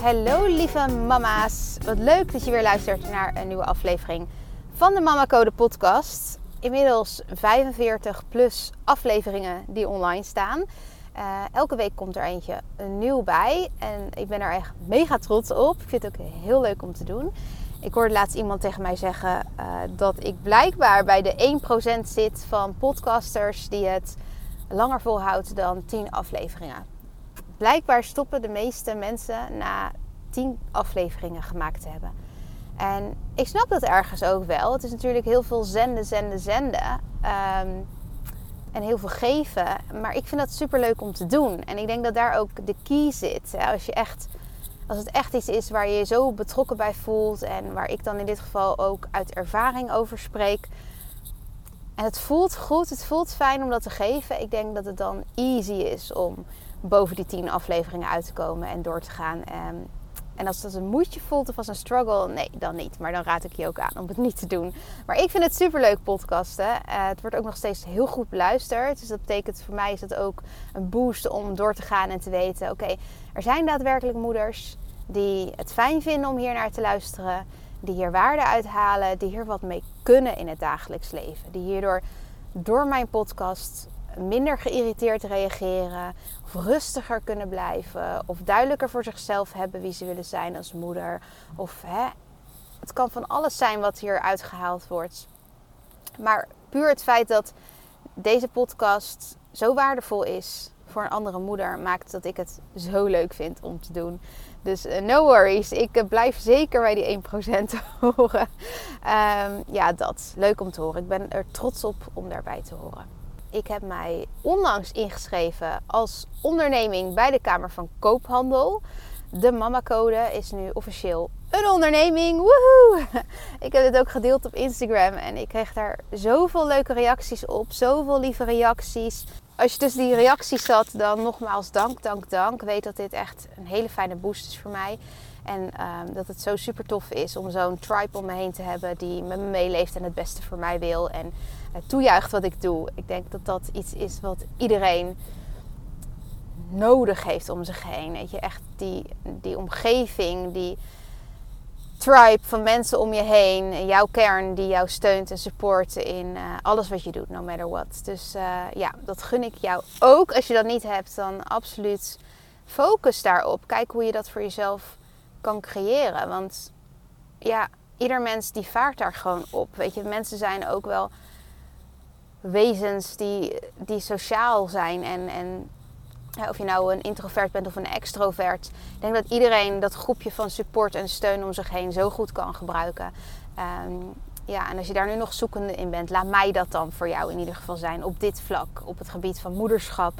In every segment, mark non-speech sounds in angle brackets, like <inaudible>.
Hallo lieve mama's. Wat leuk dat je weer luistert naar een nieuwe aflevering van de Mama Code podcast. Inmiddels 45 plus afleveringen die online staan. Uh, elke week komt er eentje nieuw bij en ik ben er echt mega trots op. Ik vind het ook heel leuk om te doen. Ik hoorde laatst iemand tegen mij zeggen uh, dat ik blijkbaar bij de 1% zit van podcasters die het langer volhoudt dan 10 afleveringen blijkbaar stoppen de meeste mensen na tien afleveringen gemaakt te hebben. En ik snap dat ergens ook wel. Het is natuurlijk heel veel zenden, zenden, zenden. Um, en heel veel geven. Maar ik vind dat super leuk om te doen. En ik denk dat daar ook de key zit. Als, je echt, als het echt iets is waar je je zo betrokken bij voelt. En waar ik dan in dit geval ook uit ervaring over spreek. En het voelt goed, het voelt fijn om dat te geven. Ik denk dat het dan easy is om boven die tien afleveringen uit te komen en door te gaan. Ehm, en als dat een moedje voelt of als een struggle, nee, dan niet. Maar dan raad ik je ook aan om het niet te doen. Maar ik vind het superleuk podcasten. Uh, het wordt ook nog steeds heel goed beluisterd. Dus dat betekent voor mij is het ook een boost om door te gaan en te weten... oké, er zijn daadwerkelijk moeders die het fijn vinden om hier naar te luisteren... die hier waarde uithalen, die hier wat mee kunnen in het dagelijks leven. Die hierdoor door mijn podcast minder geïrriteerd reageren, of rustiger kunnen blijven, of duidelijker voor zichzelf hebben wie ze willen zijn als moeder. Of hè, het kan van alles zijn wat hier uitgehaald wordt. Maar puur het feit dat deze podcast zo waardevol is voor een andere moeder, maakt dat ik het zo leuk vind om te doen. Dus uh, no worries, ik uh, blijf zeker bij die 1% <laughs> horen. Um, ja, dat. Leuk om te horen. Ik ben er trots op om daarbij te horen. Ik heb mij onlangs ingeschreven als onderneming bij de Kamer van Koophandel. De Mama Code is nu officieel een onderneming. Woehoe! <laughs> Ik heb het ook gedeeld op Instagram en ik kreeg daar zoveel leuke reacties op. Zoveel lieve reacties. Als je tussen die reacties zat, dan nogmaals dank, dank, dank. Weet dat dit echt een hele fijne boost is voor mij. En um, dat het zo super tof is om zo'n tribe om me heen te hebben die met me meeleeft en het beste voor mij wil. En toejuicht wat ik doe. Ik denk dat dat iets is wat iedereen nodig heeft om zich heen. Weet je, echt die, die omgeving, die tribe van mensen om je heen. Jouw kern die jou steunt en support in uh, alles wat je doet, no matter what. Dus uh, ja, dat gun ik jou ook. Als je dat niet hebt, dan absoluut focus daarop. Kijk hoe je dat voor jezelf kan creëren. Want ja, ieder mens die vaart daar gewoon op. Weet je, mensen zijn ook wel wezens die, die sociaal zijn. En, en of je nou een introvert bent of een extrovert. Ik denk dat iedereen dat groepje van support en steun om zich heen zo goed kan gebruiken. Um, ja, en als je daar nu nog zoekende in bent, laat mij dat dan voor jou in ieder geval zijn op dit vlak, op het gebied van moederschap.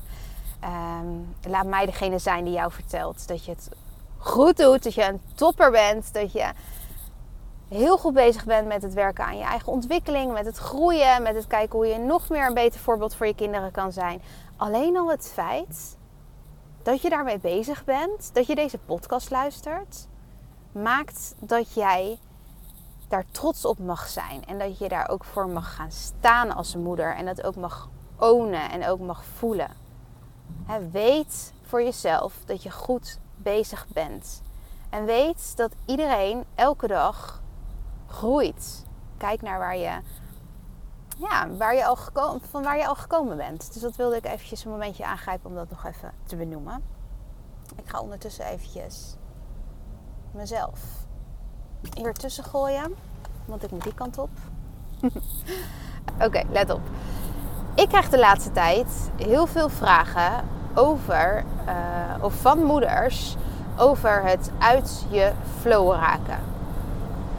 Um, laat mij degene zijn die jou vertelt dat je het goed doet, dat je een topper bent, dat je heel goed bezig bent met het werken aan je eigen ontwikkeling, met het groeien, met het kijken hoe je nog meer een beter voorbeeld voor je kinderen kan zijn. Alleen al het feit dat je daarmee bezig bent, dat je deze podcast luistert, maakt dat jij daar trots op mag zijn en dat je daar ook voor mag gaan staan als moeder en dat ook mag ownen en ook mag voelen. weet voor jezelf dat je goed bezig bent. En weet dat iedereen elke dag groeit. Kijk naar waar je, ja, waar je al gekomen, van waar je al gekomen bent. Dus dat wilde ik eventjes een momentje aangrijpen om dat nog even te benoemen. Ik ga ondertussen eventjes mezelf hier tussen gooien. Want ik moet die kant op. <laughs> Oké, let op. Ik krijg de laatste tijd heel veel vragen over, uh, of van moeders, over het uit je flow raken.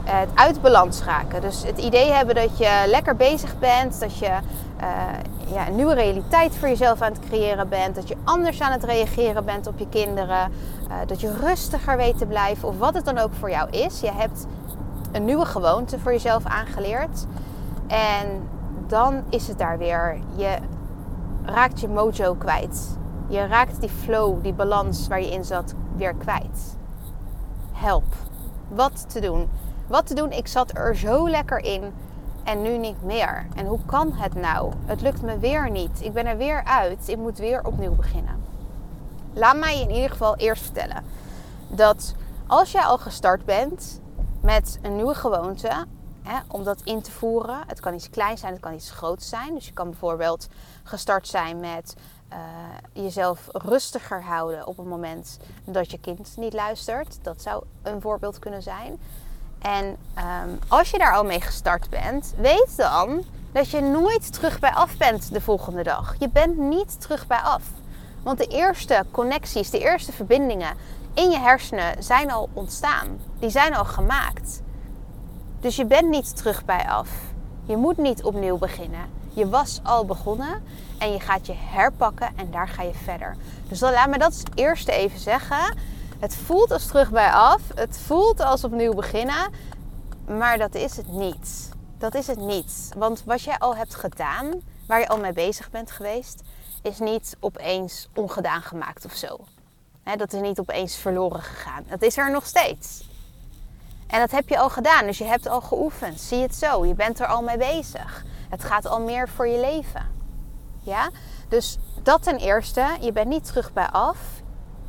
Het uit balans raken. Dus het idee hebben dat je lekker bezig bent, dat je uh, ja, een nieuwe realiteit voor jezelf aan het creëren bent, dat je anders aan het reageren bent op je kinderen, uh, dat je rustiger weet te blijven of wat het dan ook voor jou is. Je hebt een nieuwe gewoonte voor jezelf aangeleerd en dan is het daar weer. Je raakt je mojo kwijt. Je raakt die flow, die balans waar je in zat, weer kwijt. Help. Wat te doen? Wat te doen? Ik zat er zo lekker in en nu niet meer. En hoe kan het nou? Het lukt me weer niet. Ik ben er weer uit. Ik moet weer opnieuw beginnen. Laat mij in ieder geval eerst vertellen dat als jij al gestart bent met een nieuwe gewoonte, om dat in te voeren, het kan iets kleins zijn, het kan iets groots zijn. Dus je kan bijvoorbeeld gestart zijn met uh, jezelf rustiger houden op het moment dat je kind niet luistert. Dat zou een voorbeeld kunnen zijn. En um, als je daar al mee gestart bent, weet dan dat je nooit terug bij af bent de volgende dag. Je bent niet terug bij af. Want de eerste connecties, de eerste verbindingen in je hersenen zijn al ontstaan. Die zijn al gemaakt. Dus je bent niet terug bij af. Je moet niet opnieuw beginnen. Je was al begonnen en je gaat je herpakken en daar ga je verder. Dus dan laat me dat eerste even zeggen. Het voelt als terug bij af. Het voelt als opnieuw beginnen. Maar dat is het niet. Dat is het niet. Want wat jij al hebt gedaan, waar je al mee bezig bent geweest, is niet opeens ongedaan gemaakt of zo. dat is niet opeens verloren gegaan. Dat is er nog steeds. En dat heb je al gedaan, dus je hebt al geoefend. Zie het zo, je bent er al mee bezig. Het gaat al meer voor je leven. Ja? Dus dat ten eerste, je bent niet terug bij af,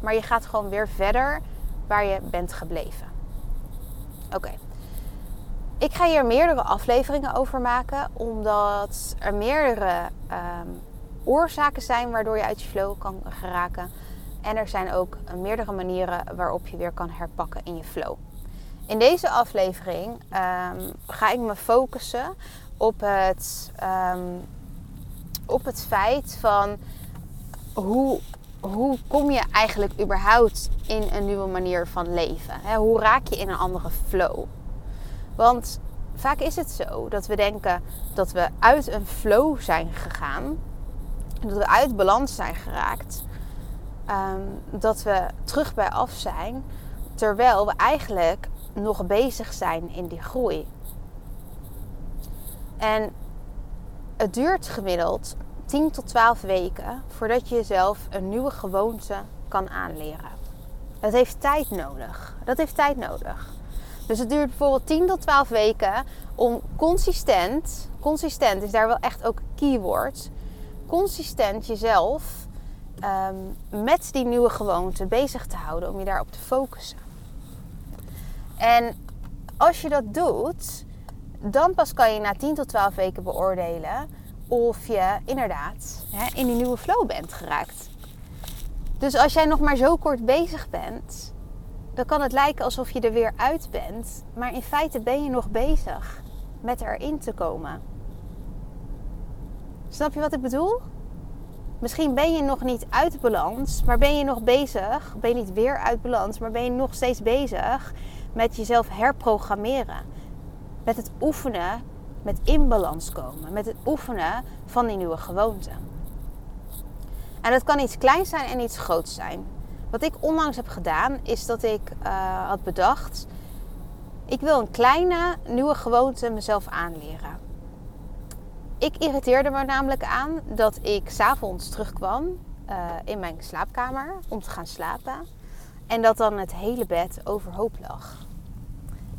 maar je gaat gewoon weer verder waar je bent gebleven. Oké. Ik ga hier meerdere afleveringen over maken, omdat er meerdere ehm, oorzaken zijn waardoor je uit je flow kan geraken. En er zijn ook meerdere manieren waarop je weer kan herpakken in je flow. In deze aflevering ehm, ga ik me focussen op het, ehm, op het feit van hoe, hoe kom je eigenlijk überhaupt in een nieuwe manier van leven? hoe raak je in een andere flow? Want vaak is het zo dat we denken dat we uit een flow zijn gegaan, dat we uit balans zijn geraakt, ehm, dat we terug bij af zijn, terwijl we eigenlijk nog bezig zijn in die groei. En het duurt gemiddeld 10 tot 12 weken voordat je jezelf een nieuwe gewoonte kan aanleren. Dat heeft tijd nodig. Dat heeft tijd nodig. Dus het duurt bijvoorbeeld 10 tot 12 weken om consistent, consistent is daar wel echt ook keyword, consistent jezelf um, met die nieuwe gewoonte bezig te houden, om je daarop te focussen. En als je dat doet, dan pas kan je na 10 tot 12 weken beoordelen of je inderdaad hè, in die nieuwe flow bent geraakt. Dus als jij nog maar zo kort bezig bent, dan kan het lijken alsof je er weer uit bent. Maar in feite ben je nog bezig met erin te komen. Snap je wat ik bedoel? Misschien ben je nog niet uit balans, maar ben je nog bezig. Ben je niet weer uit balans, maar ben je nog steeds bezig met jezelf herprogrammeren. Met het oefenen met in balans komen. Met het oefenen van die nieuwe gewoonte. En dat kan iets kleins zijn en iets groots zijn. Wat ik onlangs heb gedaan, is dat ik uh, had bedacht: ik wil een kleine nieuwe gewoonte mezelf aanleren. Ik irriteerde me namelijk aan dat ik s'avonds terugkwam uh, in mijn slaapkamer om te gaan slapen. En dat dan het hele bed overhoop lag.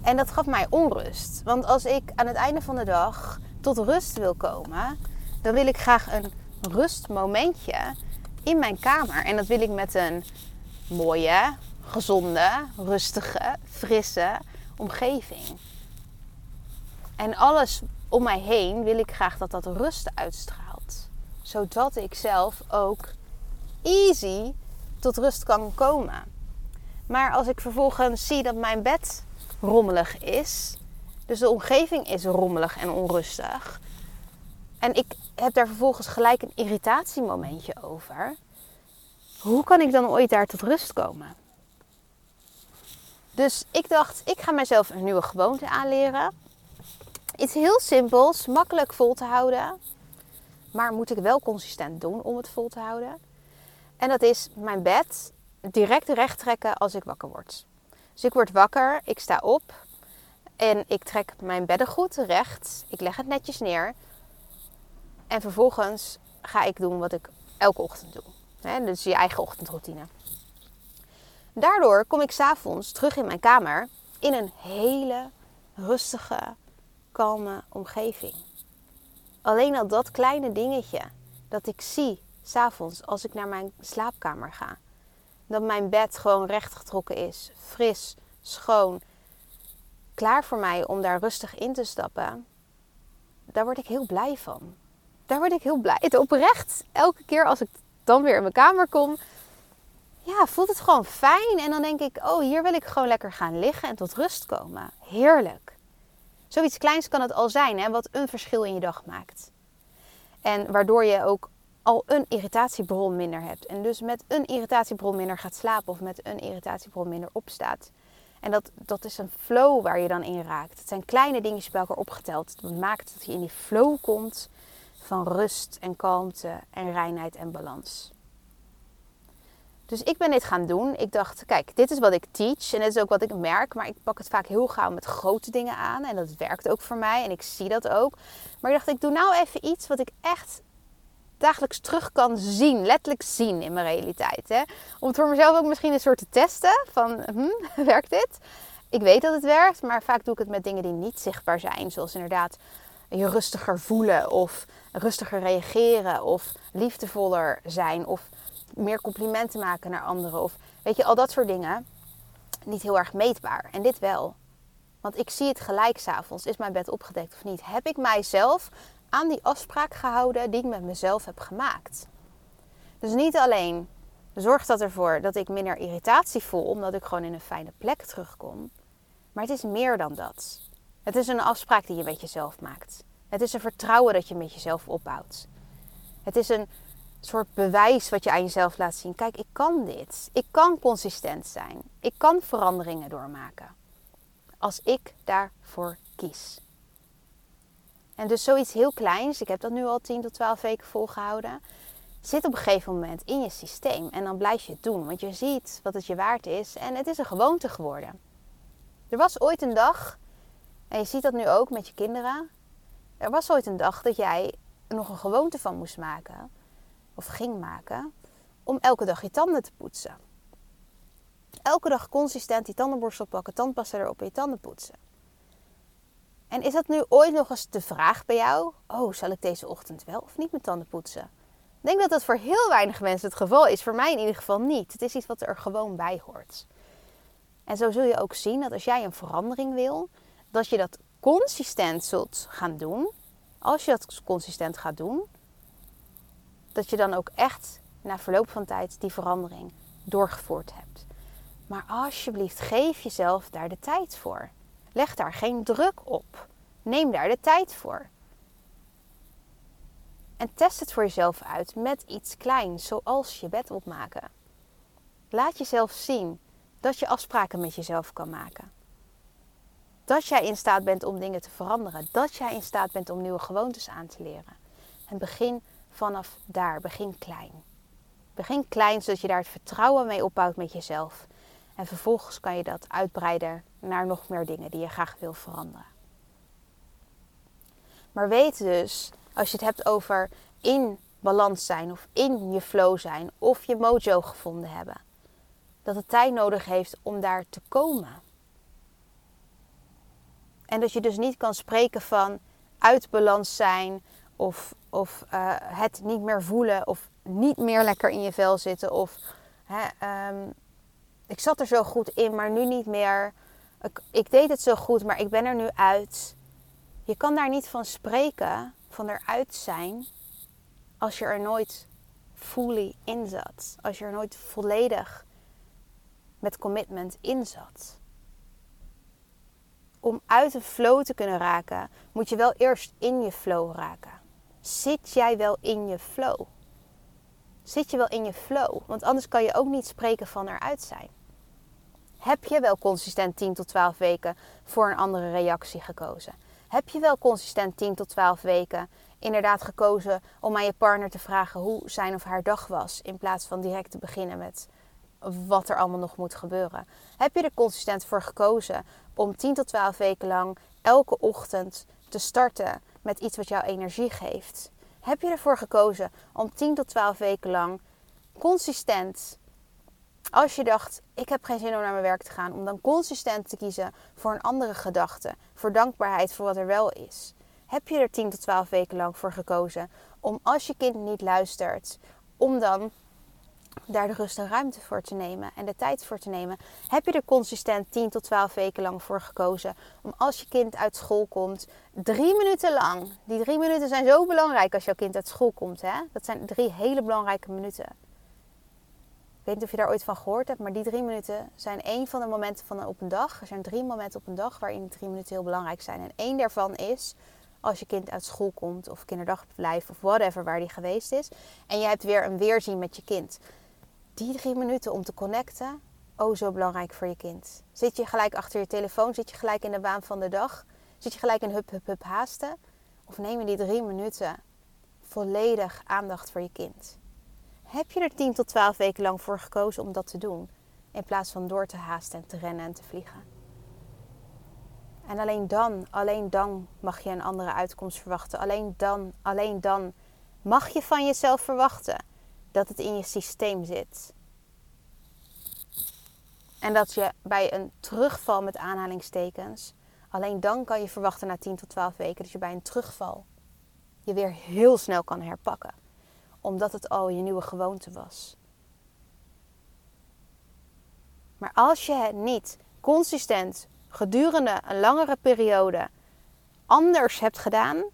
En dat gaf mij onrust. Want als ik aan het einde van de dag tot rust wil komen, dan wil ik graag een rustmomentje in mijn kamer. En dat wil ik met een mooie, gezonde, rustige, frisse omgeving. En alles om mij heen wil ik graag dat dat rust uitstraalt. Zodat ik zelf ook easy tot rust kan komen. Maar als ik vervolgens zie dat mijn bed rommelig is. Dus de omgeving is rommelig en onrustig. En ik heb daar vervolgens gelijk een irritatiemomentje over. Hoe kan ik dan ooit daar tot rust komen? Dus ik dacht, ik ga mezelf een nieuwe gewoonte aanleren. Iets heel simpels, makkelijk vol te houden. Maar moet ik wel consistent doen om het vol te houden. En dat is mijn bed direct recht trekken als ik wakker word. Dus ik word wakker, ik sta op en ik trek mijn beddengoed recht. Ik leg het netjes neer. En vervolgens ga ik doen wat ik elke ochtend doe. He, dus je eigen ochtendroutine. Daardoor kom ik s'avonds terug in mijn kamer in een hele rustige, kalme omgeving. Alleen al dat kleine dingetje dat ik zie s'avonds als ik naar mijn slaapkamer ga. Dat mijn bed gewoon recht getrokken is, fris, schoon, klaar voor mij om daar rustig in te stappen. Daar word ik heel blij van. Daar word ik heel blij. Het oprecht, elke keer als ik dan weer in mijn kamer kom, ja, voelt het gewoon fijn. En dan denk ik, oh, hier wil ik gewoon lekker gaan liggen en tot rust komen. Heerlijk. Zoiets kleins kan het al zijn, hè, wat een verschil in je dag maakt. En waardoor je ook al een irritatiebron minder hebt. En dus met een irritatiebron minder gaat slapen of met een irritatiebron minder opstaat. En dat, dat is een flow waar je dan in raakt. Het zijn kleine dingetjes bij elkaar opgeteld. Dat maakt dat je in die flow komt van rust en kalmte en reinheid en balans. Dus ik ben dit gaan doen. Ik dacht, kijk, dit is wat ik teach en dit is ook wat ik merk. Maar ik pak het vaak heel gauw met grote dingen aan. En dat werkt ook voor mij en ik zie dat ook. Maar ik dacht, ik doe nou even iets wat ik echt dagelijks terug kan zien. Letterlijk zien in mijn realiteit. Hè? Om het voor mezelf ook misschien een soort te testen. Van, hm, <laughs> werkt dit? Ik weet dat het werkt, maar vaak doe ik het met dingen die niet zichtbaar zijn. Zoals inderdaad je rustiger voelen of rustiger reageren of liefdevoller zijn of meer complimenten maken naar anderen. Of weet je, al dat soort dingen. Niet heel erg meetbaar. En dit wel. Want ik zie het gelijk s'avonds. Is mijn bed opgedekt of niet? Heb ik mijzelf aan die afspraak gehouden die ik met mezelf heb gemaakt? Dus niet alleen zorgt dat ervoor dat ik minder irritatie voel, omdat ik gewoon in een fijne plek terugkom. Maar het is meer dan dat. Het is een afspraak die je met jezelf maakt. Het is een vertrouwen dat je met jezelf opbouwt. Het is een soort bewijs wat je aan jezelf laat zien. Kijk, ik kan dit. Ik kan consistent zijn. Ik kan veranderingen doormaken. Als ik daarvoor kies. En dus zoiets heel kleins, ik heb dat nu al 10 tot 12 weken volgehouden, zit op een gegeven moment in je systeem. En dan blijf je het doen, want je ziet wat het je waard is en het is een gewoonte geworden. Er was ooit een dag, en je ziet dat nu ook met je kinderen, er was ooit een dag dat jij nog een gewoonte van moest maken of ging maken om elke dag je tanden te poetsen. Elke dag consistent die tandenborstel pakken, tandpasta erop en je tanden poetsen. En is dat nu ooit nog eens de vraag bij jou? Oh, zal ik deze ochtend wel of niet mijn tanden poetsen? Ik denk dat dat voor heel weinig mensen het geval is. Voor mij in ieder geval niet. Het is iets wat er gewoon bij hoort. En zo zul je ook zien dat als jij een verandering wil, dat je dat consistent zult gaan doen. Als je dat consistent gaat doen, dat je dan ook echt na verloop van tijd die verandering doorgevoerd hebt. Maar alsjeblieft, geef jezelf daar de tijd voor. Leg daar geen druk op. Neem daar de tijd voor. En test het voor jezelf uit met iets kleins, zoals je bed opmaken. Laat jezelf zien dat je afspraken met jezelf kan maken. Dat jij in staat bent om dingen te veranderen. Dat jij in staat bent om nieuwe gewoontes aan te leren. En begin vanaf daar. Begin klein. Begin klein zodat je daar het vertrouwen mee opbouwt met jezelf. En vervolgens kan je dat uitbreiden naar nog meer dingen die je graag wil veranderen. Maar weet dus, als je het hebt over in balans zijn of in je flow zijn of je mojo gevonden hebben, dat het tijd nodig heeft om daar te komen. En dat je dus niet kan spreken van uit balans zijn of, of uh, het niet meer voelen of niet meer lekker in je vel zitten of hè, um, ik zat er zo goed in, maar nu niet meer. Ik, ik, deed het zo goed, maar ik ben er nu uit. Je kan daar niet van spreken, van eruit zijn, als je er nooit fully in zat. Als je er nooit volledig met commitment in zat. Om uit een flow te kunnen raken, moet je wel eerst in je flow raken. Zit jij wel in je flow? Zit je wel in je flow? Want anders kan je ook niet spreken van eruit zijn. Heb je wel consistent 10 tot 12 weken voor een andere reactie gekozen? Heb je wel consistent 10 tot 12 weken inderdaad gekozen om aan je partner te vragen hoe zijn of haar dag was, in plaats van direct te beginnen met wat er allemaal nog moet gebeuren? Heb je er consistent voor gekozen om 10 tot 12 weken lang elke ochtend te starten met iets wat jou energie geeft? Heb je ervoor gekozen om 10 tot 12 weken lang consistent, als je dacht, ik heb geen zin om naar mijn werk te gaan, om dan consistent te kiezen voor een andere gedachte, voor dankbaarheid voor wat er wel is? Heb je er 10 tot 12 weken lang voor gekozen om als je kind niet luistert, om dan daar de rust en ruimte voor te nemen en de tijd voor te nemen. Heb je er consistent 10 tot 12 weken lang voor gekozen om als je kind uit school komt, drie minuten lang. Die drie minuten zijn zo belangrijk als jouw kind uit school komt. Hè? Dat zijn drie hele belangrijke minuten. Ik weet niet of je daar ooit van gehoord hebt, maar die drie minuten zijn één van de momenten van op een dag. Er zijn drie momenten op een dag waarin die drie minuten heel belangrijk zijn. En één daarvan is als je kind uit school komt of kinderdagverblijf of whatever waar die geweest is. En je hebt weer een weerzien met je kind die drie minuten om te connecten, oh zo belangrijk voor je kind. Zit je gelijk achter je telefoon? Zit je gelijk in de waan van de dag? Zit je gelijk in hup, hup, hup haasten? Of neem je die drie minuten volledig aandacht voor je kind? Heb je er 10 tot 12 weken lang voor gekozen om dat te doen? In plaats van door te haasten en te rennen en te vliegen. En alleen dan, alleen dan mag je een andere uitkomst verwachten. Alleen dan, alleen dan mag je van jezelf verwachten dat het in je systeem zit. En dat je bij een terugval met aanhalingstekens, alleen dan kan je verwachten na 10 tot 12 weken dat je bij een terugval je weer heel snel kan herpakken. Omdat het al je nieuwe gewoonte was. Maar als je het niet consistent gedurende een langere periode anders hebt gedaan,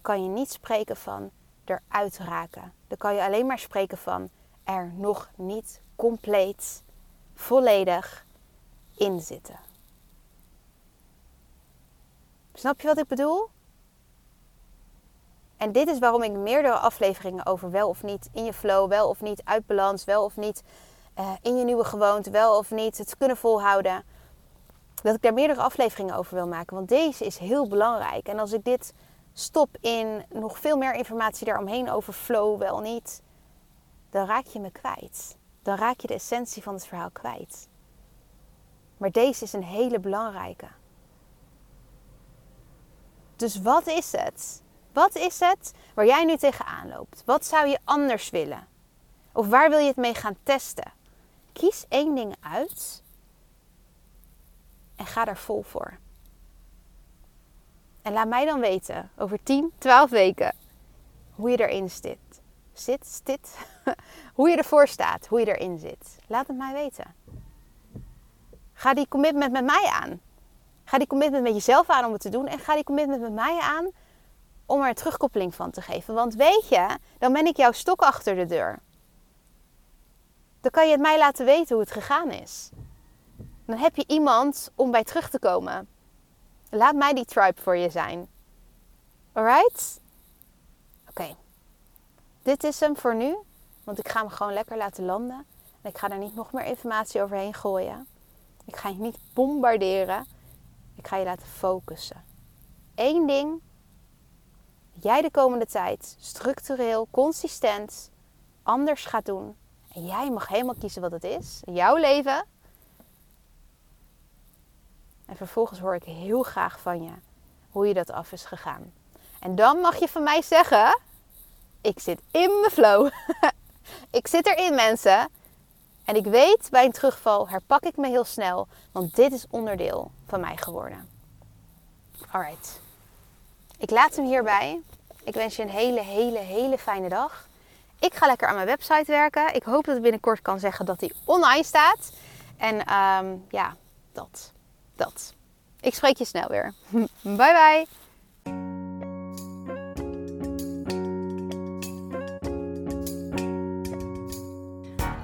kan je niet spreken van eruit raken. Dan kan je alleen maar spreken van er nog niet compleet, volledig in zitten. Snap je wat ik bedoel? En dit is waarom ik meerdere afleveringen over wel of niet in je flow, wel of niet uit balans, wel of niet uh, in je nieuwe gewoonte, wel of niet het kunnen volhouden. Dat ik daar meerdere afleveringen over wil maken. Want deze is heel belangrijk. En als ik dit stop in nog veel meer informatie daaromheen over flow wel niet, dan raak je me kwijt. Dan raak je de essentie van het verhaal kwijt. Maar deze is een hele belangrijke. Dus wat is het? Wat is het waar jij nu tegenaan loopt? Wat zou je anders willen? Of waar wil je het mee gaan testen? Kies één ding uit en ga daar vol voor. En laat mij dan weten over 10, 12 weken hoe je erin zit. Zit, zit. <laughs> hoe je ervoor staat, hoe je erin zit. Laat het mij weten. Ga die commitment met mij aan. Ga die commitment met jezelf aan om het te doen. En ga die commitment met mij aan om er terugkoppeling van te geven. Want weet je, dan ben ik jouw stok achter de deur. Dan kan je het mij laten weten hoe het gegaan is. Dan heb je iemand om bij terug te komen. Laat mij die tribe voor je zijn. Alright? Oké. Dit is hem voor nu. Want ik ga hem gewoon lekker laten landen. En ik ga er niet nog meer informatie overheen gooien. Ik ga je niet bombarderen. Ik ga je laten focussen. Eén ding. Jij de komende tijd structureel, consistent, anders gaat doen. En jij mag helemaal kiezen wat het is. Jouw leven. En vervolgens hoor ik heel graag van je hoe je dat af is gegaan. En dan mag je van mij zeggen: Ik zit in mijn flow. <laughs> ik zit erin, mensen. En ik weet bij een terugval herpak ik me heel snel, want dit is onderdeel van mij geworden. Alright. Ik laat hem hierbij. Ik wens je een hele, hele, hele fijne dag. Ik ga lekker aan mijn website werken. Ik hoop dat ik binnenkort kan zeggen dat hij online staat. En um, ja, dat dat. Ik spreek je snel weer. <laughs> bye bye.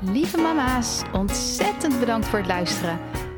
Lieve mama's, ontzettend bedankt voor het luisteren.